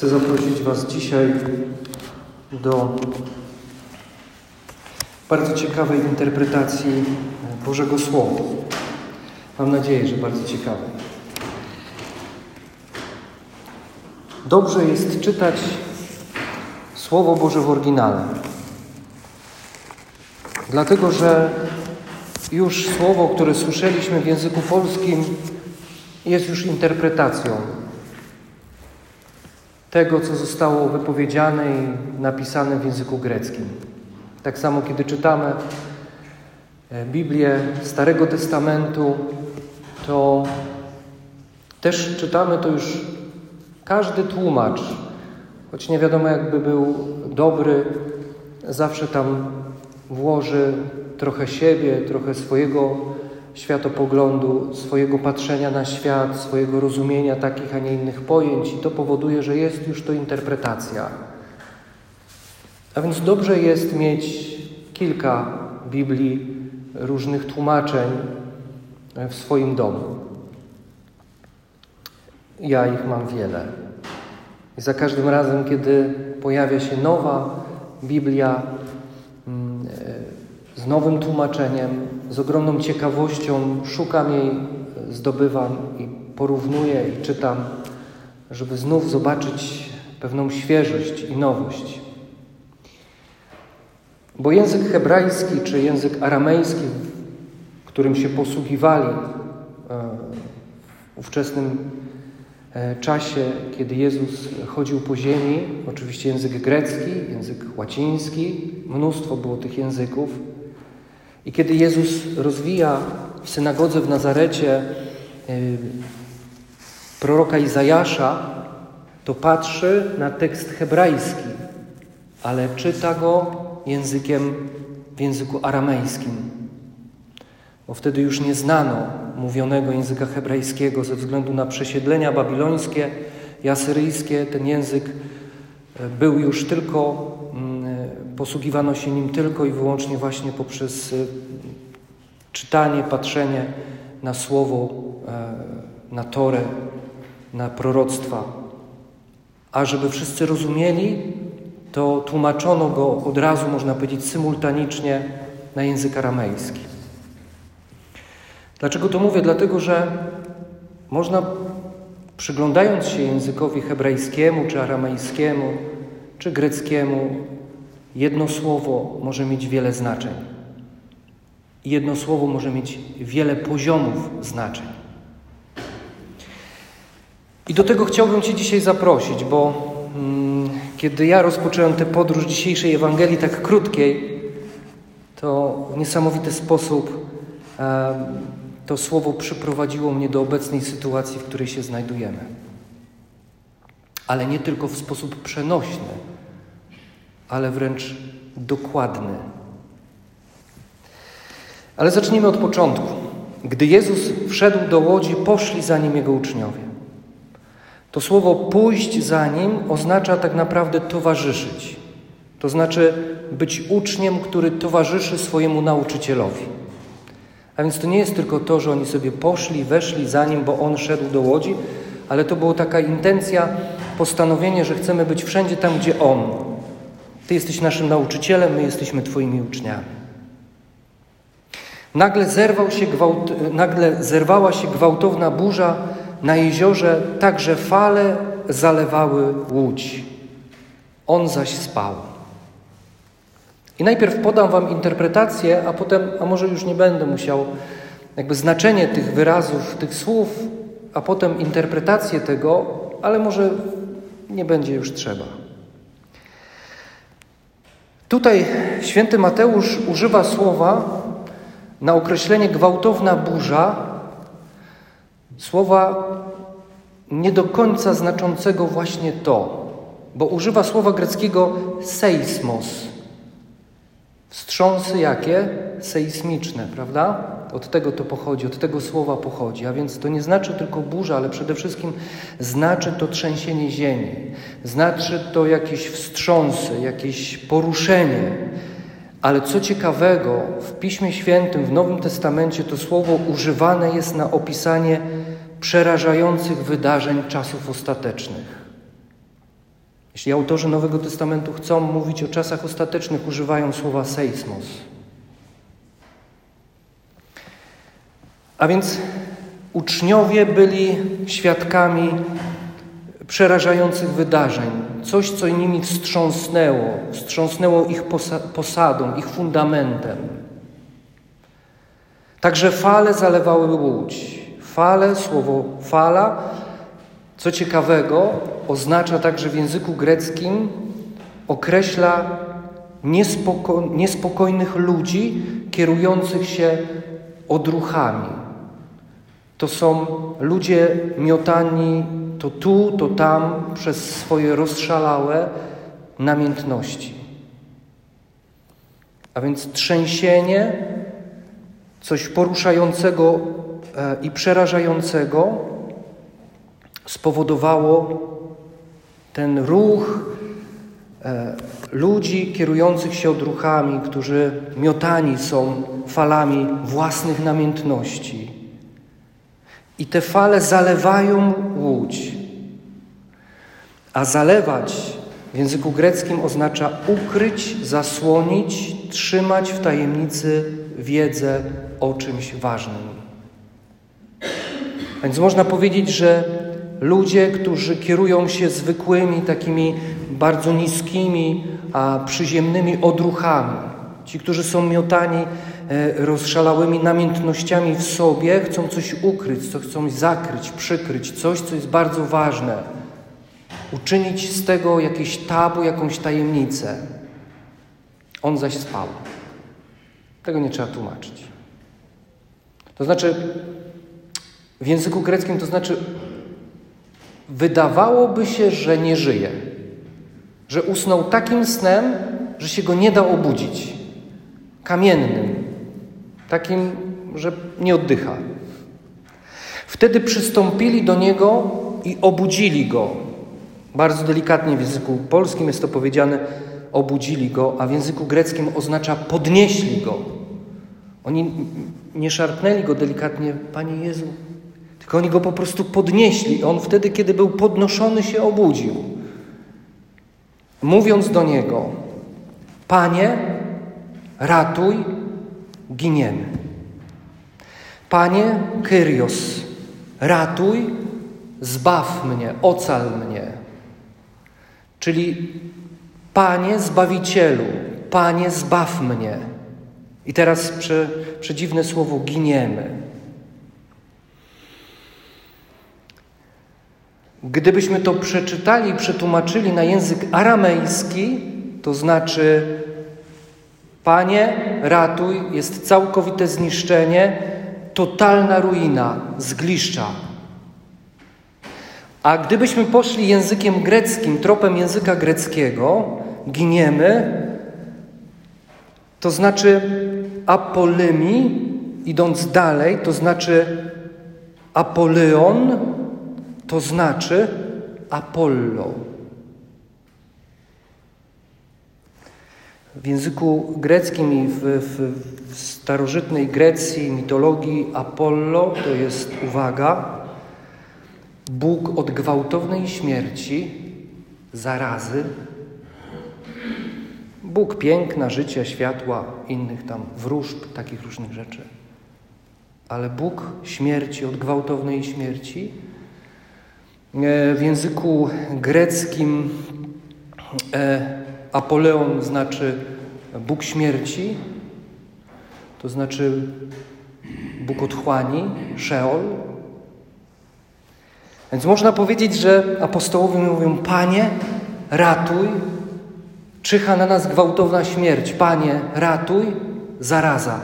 Chcę zaprosić Was dzisiaj do bardzo ciekawej interpretacji Bożego Słowa. Mam nadzieję, że bardzo ciekawej. Dobrze jest czytać Słowo Boże w oryginale. Dlatego, że już słowo, które słyszeliśmy w języku polskim, jest już interpretacją tego, co zostało wypowiedziane i napisane w języku greckim. Tak samo, kiedy czytamy e, Biblię Starego Testamentu, to też czytamy to już każdy tłumacz, choć nie wiadomo, jakby był dobry, zawsze tam włoży trochę siebie, trochę swojego światopoglądu, swojego patrzenia na świat, swojego rozumienia takich, a nie innych pojęć, i to powoduje, że jest już to interpretacja. A więc dobrze jest mieć kilka Biblii, różnych tłumaczeń w swoim domu. Ja ich mam wiele. I za każdym razem, kiedy pojawia się nowa Biblia mm, z nowym tłumaczeniem, z ogromną ciekawością szukam jej, zdobywam i porównuję i czytam, żeby znów zobaczyć pewną świeżość i nowość. Bo język hebrajski czy język aramejski, którym się posługiwali e, w ówczesnym e, czasie, kiedy Jezus chodził po ziemi, oczywiście język grecki, język łaciński, mnóstwo było tych języków. I kiedy Jezus rozwija w synagodze w Nazarecie proroka Izajasza, to patrzy na tekst hebrajski, ale czyta go językiem w języku aramejskim. Bo wtedy już nie znano mówionego języka hebrajskiego ze względu na przesiedlenia babilońskie i asyryjskie. Ten język y, był już tylko posługiwano się nim tylko i wyłącznie właśnie poprzez y, czytanie, patrzenie na słowo, e, na Torę, na proroctwa. A żeby wszyscy rozumieli, to tłumaczono go od razu, można powiedzieć, symultanicznie na język aramejski. Dlaczego to mówię? Dlatego, że można, przyglądając się językowi hebrajskiemu, czy aramejskiemu, czy greckiemu, Jedno słowo może mieć wiele znaczeń. Jedno słowo może mieć wiele poziomów znaczeń. I do tego chciałbym Cię dzisiaj zaprosić, bo mm, kiedy ja rozpocząłem tę podróż dzisiejszej Ewangelii tak krótkiej, to w niesamowity sposób e, to słowo przyprowadziło mnie do obecnej sytuacji, w której się znajdujemy. Ale nie tylko w sposób przenośny, ale wręcz dokładny. Ale zacznijmy od początku. Gdy Jezus wszedł do łodzi, poszli za nim jego uczniowie. To słowo pójść za nim oznacza tak naprawdę towarzyszyć. To znaczy być uczniem, który towarzyszy swojemu nauczycielowi. A więc to nie jest tylko to, że oni sobie poszli, weszli za nim, bo on szedł do łodzi, ale to była taka intencja, postanowienie, że chcemy być wszędzie tam, gdzie on, ty jesteś naszym nauczycielem, my jesteśmy Twoimi uczniami. Nagle, się gwałt, nagle zerwała się gwałtowna burza na jeziorze, tak że fale zalewały łódź. On zaś spał. I najpierw podam Wam interpretację, a potem, a może już nie będę musiał, jakby znaczenie tych wyrazów, tych słów, a potem interpretację tego, ale może nie będzie już trzeba. Tutaj święty Mateusz używa słowa na określenie gwałtowna burza, słowa nie do końca znaczącego właśnie to, bo używa słowa greckiego seismos. Wstrząsy jakie? Sejsmiczne, prawda? Od tego to pochodzi, od tego słowa pochodzi. A więc to nie znaczy tylko burza, ale przede wszystkim znaczy to trzęsienie ziemi. Znaczy to jakieś wstrząsy, jakieś poruszenie. Ale co ciekawego, w Piśmie Świętym, w Nowym Testamencie to słowo używane jest na opisanie przerażających wydarzeń czasów ostatecznych. Jeśli autorzy Nowego Testamentu chcą mówić o czasach ostatecznych, używają słowa seismos. A więc uczniowie byli świadkami przerażających wydarzeń, coś, co nimi wstrząsnęło, wstrząsnęło ich posadą, ich fundamentem. Także fale zalewały łódź. Fale, słowo fala, co ciekawego, oznacza także w języku greckim, określa niespoko niespokojnych ludzi kierujących się odruchami. To są ludzie miotani to tu, to tam przez swoje rozszalałe namiętności. A więc trzęsienie, coś poruszającego e, i przerażającego spowodowało ten ruch e, ludzi kierujących się odruchami, którzy miotani są falami własnych namiętności. I te fale zalewają łódź. A zalewać w języku greckim oznacza ukryć, zasłonić, trzymać w tajemnicy wiedzę o czymś ważnym. Więc można powiedzieć, że ludzie, którzy kierują się zwykłymi, takimi bardzo niskimi, a przyziemnymi odruchami, ci, którzy są miotani rozszalałymi namiętnościami w sobie, chcą coś ukryć, co chcą zakryć, przykryć, coś, co jest bardzo ważne, uczynić z tego jakieś tabu, jakąś tajemnicę. On zaś spał. Tego nie trzeba tłumaczyć. To znaczy, w języku greckim to znaczy, wydawałoby się, że nie żyje, że usnął takim snem, że się go nie da obudzić, kamiennym, takim, że nie oddycha. Wtedy przystąpili do niego i obudzili go. Bardzo delikatnie w języku polskim jest to powiedziane, obudzili go, a w języku greckim oznacza podnieśli go. Oni nie szarpnęli go delikatnie, Panie Jezu, tylko oni go po prostu podnieśli. On wtedy, kiedy był podnoszony, się obudził. Mówiąc do niego: Panie, ratuj, giniemy. Panie, Kyrios, ratuj, zbaw mnie, ocal mnie. Czyli Panie, Zbawicielu, Panie, zbaw mnie. I teraz prze, przedziwne słowo giniemy. Gdybyśmy to przeczytali i przetłumaczyli na język aramejski, to znaczy Panie, ratuj, jest całkowite zniszczenie, totalna ruina, zgliszcza. A gdybyśmy poszli językiem greckim, tropem języka greckiego, giniemy, to znaczy apolymi, idąc dalej, to znaczy apoleon, to znaczy Apollo. W języku greckim i w, w, w starożytnej Grecji, mitologii Apollo to jest, uwaga, Bóg od gwałtownej śmierci, zarazy, Bóg piękna, życia, światła, innych tam wróżb, takich różnych rzeczy. Ale Bóg śmierci, od gwałtownej śmierci. E, w języku greckim e, Apoleon znaczy Bóg śmierci, to znaczy Bóg otchłani, Szeol. Więc można powiedzieć, że apostołowie mówią: Panie, ratuj, czyha na nas gwałtowna śmierć. Panie, ratuj, zaraza.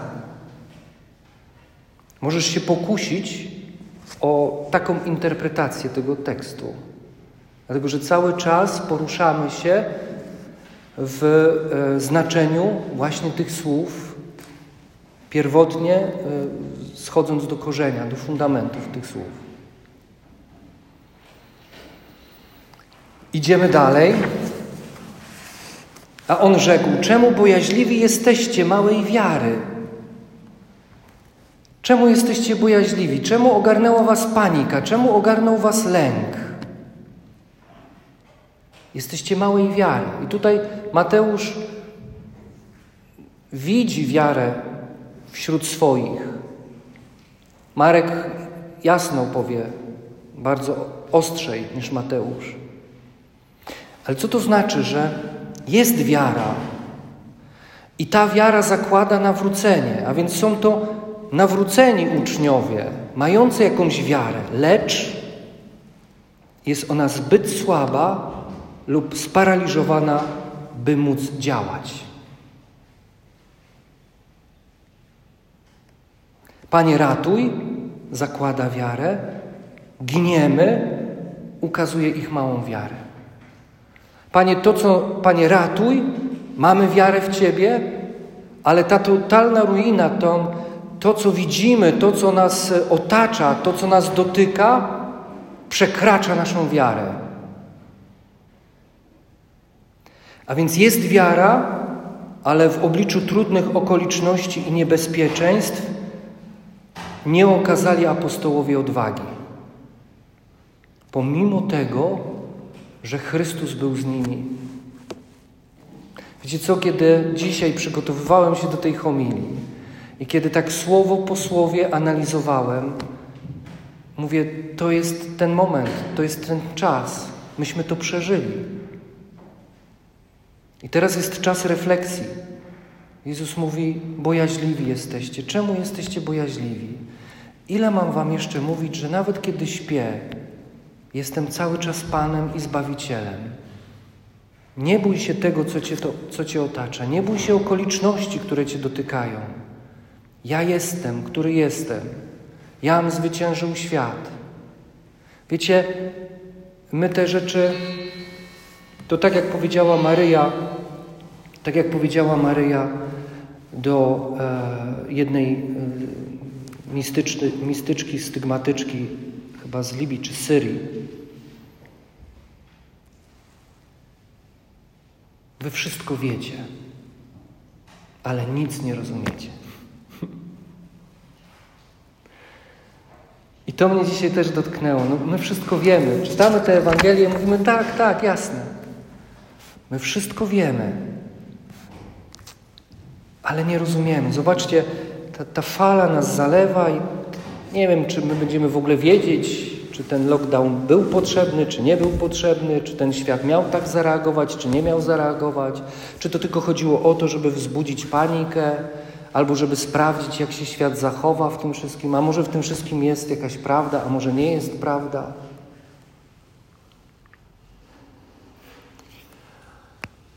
Możesz się pokusić o taką interpretację tego tekstu, dlatego że cały czas poruszamy się w e, znaczeniu właśnie tych słów, pierwotnie e, schodząc do korzenia, do fundamentów tych słów. Idziemy dalej. A on rzekł: Czemu bojaźliwi jesteście małej wiary? Czemu jesteście bojaźliwi? Czemu ogarnęła was panika? Czemu ogarnął was lęk? Jesteście małej wiary. I tutaj Mateusz widzi wiarę wśród swoich. Marek jasno powie, bardzo ostrzej niż Mateusz. Ale co to znaczy, że jest wiara i ta wiara zakłada nawrócenie, a więc są to nawróceni uczniowie, mający jakąś wiarę, lecz jest ona zbyt słaba lub sparaliżowana, by móc działać. Panie, ratuj, zakłada wiarę, giniemy, ukazuje ich małą wiarę. Panie, to co, Panie, ratuj, mamy wiarę w Ciebie, ale ta totalna ruina, to, to co widzimy, to co nas otacza, to co nas dotyka, przekracza naszą wiarę. A więc jest wiara, ale w obliczu trudnych okoliczności i niebezpieczeństw nie okazali apostołowie odwagi. Pomimo tego, że Chrystus był z nimi. Wiecie co, kiedy dzisiaj przygotowywałem się do tej homilii i kiedy tak słowo po słowie analizowałem, mówię, to jest ten moment, to jest ten czas. Myśmy to przeżyli. I teraz jest czas refleksji. Jezus mówi: Bojaźliwi jesteście. Czemu jesteście bojaźliwi? Ile mam Wam jeszcze mówić, że nawet kiedy śpię, jestem cały czas Panem i Zbawicielem? Nie bój się tego, co cię, to, co cię otacza. Nie bój się okoliczności, które Cię dotykają. Ja jestem, który jestem. Jam zwyciężył świat. Wiecie, my te rzeczy, to tak jak powiedziała Maryja, tak jak powiedziała Maryja do e, jednej e, mistyczny, mistyczki, stygmatyczki, chyba z Libii czy Syrii. Wy wszystko wiecie, ale nic nie rozumiecie. I to mnie dzisiaj też dotknęło. No, my wszystko wiemy. Czytamy tę Ewangelię, mówimy tak, tak, jasne. My wszystko wiemy, ale nie rozumiemy. Zobaczcie, ta, ta fala nas zalewa i nie wiem, czy my będziemy w ogóle wiedzieć, czy ten lockdown był potrzebny, czy nie był potrzebny, czy ten świat miał tak zareagować, czy nie miał zareagować, czy to tylko chodziło o to, żeby wzbudzić panikę, albo żeby sprawdzić, jak się świat zachowa w tym wszystkim, a może w tym wszystkim jest jakaś prawda, a może nie jest prawda.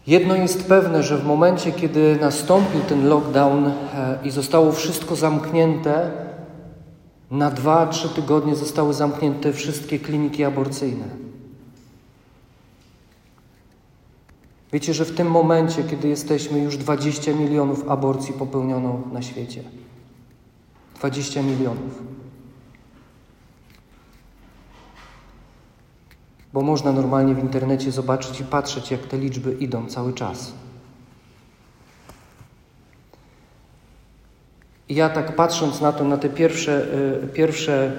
Jedno jest pewne, że w momencie, kiedy nastąpił ten lockdown e, i zostało wszystko zamknięte, na dwa, trzy tygodnie zostały zamknięte wszystkie kliniki aborcyjne. Wiecie, że w tym momencie, kiedy jesteśmy, już 20 milionów aborcji popełniono na świecie. 20 milionów. Bo można normalnie w internecie zobaczyć i patrzeć, jak te liczby idą cały czas. I ja tak patrząc na to, na te pierwsze, y, pierwsze,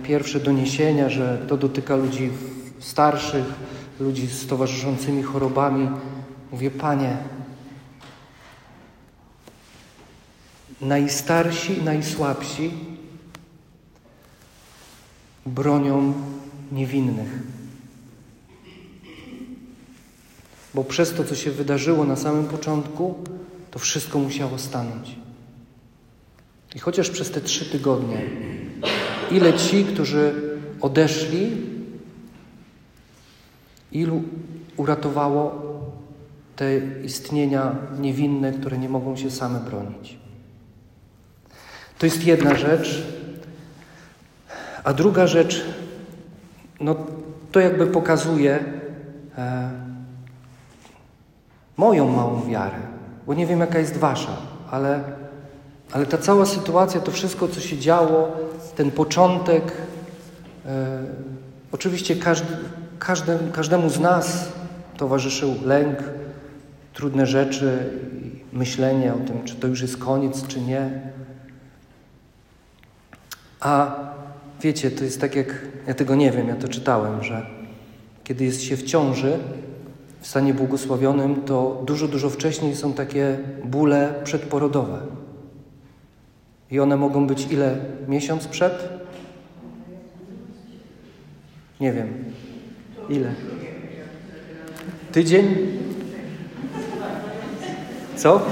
y, pierwsze doniesienia, że to dotyka ludzi starszych, ludzi z towarzyszącymi chorobami, mówię, Panie, najstarsi najsłabsi bronią niewinnych. Bo przez to, co się wydarzyło na samym początku, to wszystko musiało stanąć. I chociaż przez te trzy tygodnie, ile ci, którzy odeszli, ilu uratowało te istnienia niewinne, które nie mogą się same bronić. To jest jedna rzecz. A druga rzecz, no to jakby pokazuje e, moją małą wiarę, bo nie wiem, jaka jest wasza, ale ale ta cała sytuacja, to wszystko, co się działo, ten początek, e, oczywiście każdy, każdemu z nas towarzyszył lęk, trudne rzeczy, myślenie o tym, czy to już jest koniec, czy nie. A wiecie, to jest tak jak, ja tego nie wiem, ja to czytałem, że kiedy jest się w ciąży, w stanie błogosławionym, to dużo, dużo wcześniej są takie bóle przedporodowe. I one mogą być ile? Miesiąc przed? Nie wiem. Ile? Tydzień? Co?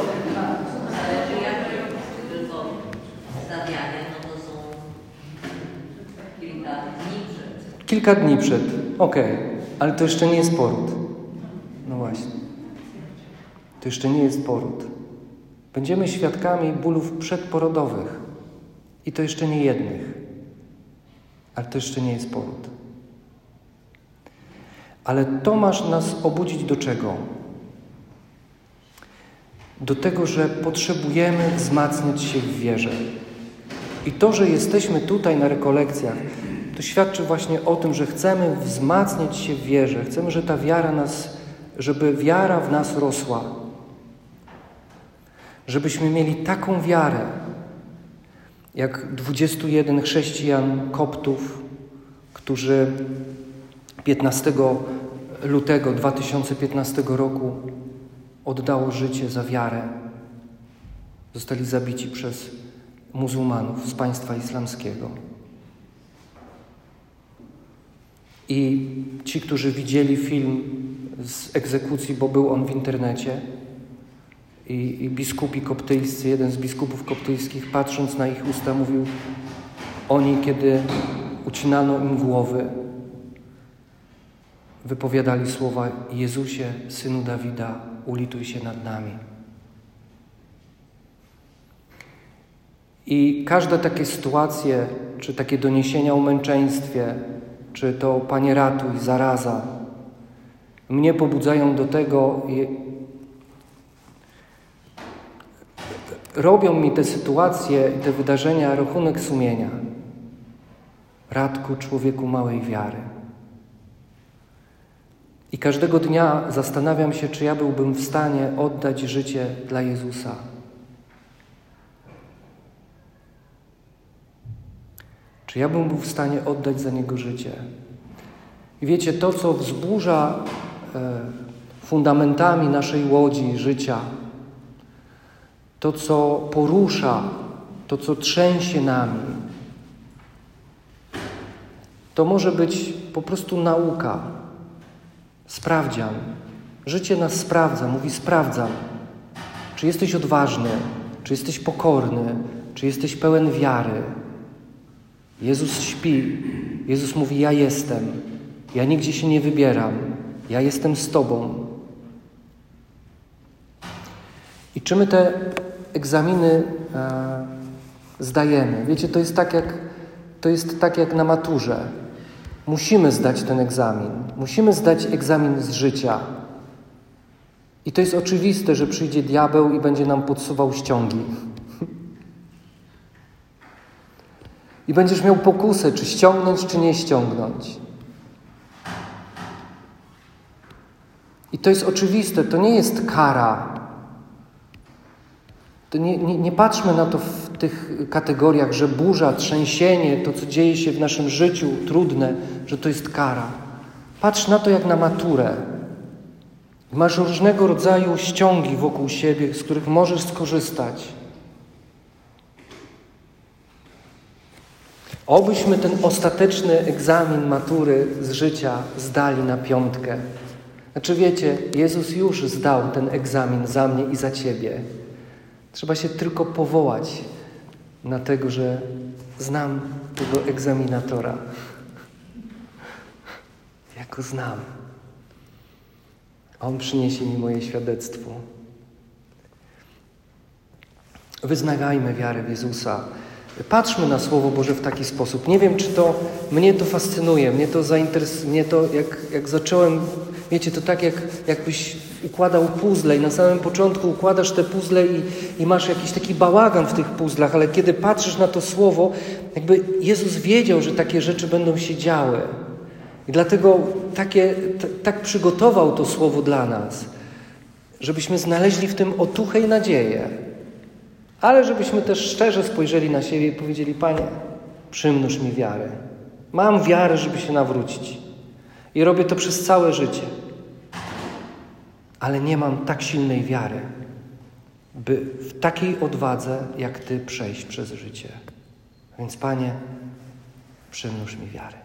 Kilka dni przed. Okej, okay. ale to jeszcze nie jest poród. No właśnie. To jeszcze nie jest poród. Będziemy świadkami bólów przedporodowych. I to jeszcze nie jednych. Ale to jeszcze nie jest poród. Ale to masz nas obudzić do czego? Do tego, że potrzebujemy wzmacniać się w wierze. I to, że jesteśmy tutaj na rekolekcjach, to świadczy właśnie o tym, że chcemy wzmacniać się w wierze. Chcemy, że ta wiara nas, żeby wiara w nas rosła. Żebyśmy mieli taką wiarę, jak 21 chrześcijan koptów, którzy 15 lutego 2015 roku oddało życie za wiarę. Zostali zabici przez muzułmanów z państwa islamskiego. I ci, którzy widzieli film z egzekucji, bo był on w internecie, i, i biskupi koptyjscy, jeden z biskupów koptyjskich, patrząc na ich usta, mówił: Oni, kiedy ucinano im głowy, wypowiadali słowa: Jezusie, synu Dawida, ulituj się nad nami. I każde takie sytuacje, czy takie doniesienia o męczeństwie, czy to Panie ratuj, zaraza, mnie pobudzają do tego, robią mi te sytuacje te wydarzenia rachunek sumienia. Radku, człowieku małej wiary. I każdego dnia zastanawiam się, czy ja byłbym w stanie oddać życie dla Jezusa. Czy ja bym był w stanie oddać za Niego życie? I wiecie, to, co wzburza e, fundamentami naszej łodzi życia, to, co porusza, to, co trzęsie nami, to może być po prostu nauka, sprawdzian. Życie nas sprawdza, mówi sprawdzam, czy jesteś odważny, czy jesteś pokorny, czy jesteś pełen wiary. Jezus śpi. Jezus mówi: Ja jestem. Ja nigdzie się nie wybieram. Ja jestem z Tobą. I czy my te egzaminy e, zdajemy? Wiecie, to jest tak jak, to jest tak jak na maturze. Musimy zdać ten egzamin. Musimy zdać egzamin z życia. I to jest oczywiste, że przyjdzie diabeł i będzie nam podsuwał ściągi. I będziesz miał pokusę, czy ściągnąć, czy nie ściągnąć. I to jest oczywiste, to nie jest kara. To nie, nie, nie patrzmy na to w tych kategoriach, że burza, trzęsienie, to co dzieje się w naszym życiu trudne, że to jest kara. Patrz na to jak na maturę. Masz różnego rodzaju ściągi wokół siebie, z których możesz skorzystać. Obyśmy ten ostateczny egzamin matury z życia zdali na piątkę. Znaczy wiecie, Jezus już zdał ten egzamin za mnie i za ciebie. Trzeba się tylko powołać na tego, że znam tego egzaminatora. Ja go znam. On przyniesie mi moje świadectwo. Wyznagajmy wiarę w Jezusa. Patrzmy na Słowo Boże w taki sposób. Nie wiem, czy to mnie to fascynuje, mnie to zainteresuje, mnie to jak, jak zacząłem, wiecie, to tak jak, jakbyś układał puzzle i na samym początku układasz te puzzle i, i masz jakiś taki bałagan w tych puzzlach, ale kiedy patrzysz na to Słowo, jakby Jezus wiedział, że takie rzeczy będą się działy. I dlatego takie, tak przygotował to Słowo dla nas, żebyśmy znaleźli w tym otuchę i nadzieję. Ale żebyśmy też szczerze spojrzeli na siebie i powiedzieli: Panie, przymnóż mi wiarę. Mam wiarę, żeby się nawrócić. I robię to przez całe życie. Ale nie mam tak silnej wiary, by w takiej odwadze jak Ty przejść przez życie. Więc Panie, przymnóż mi wiary.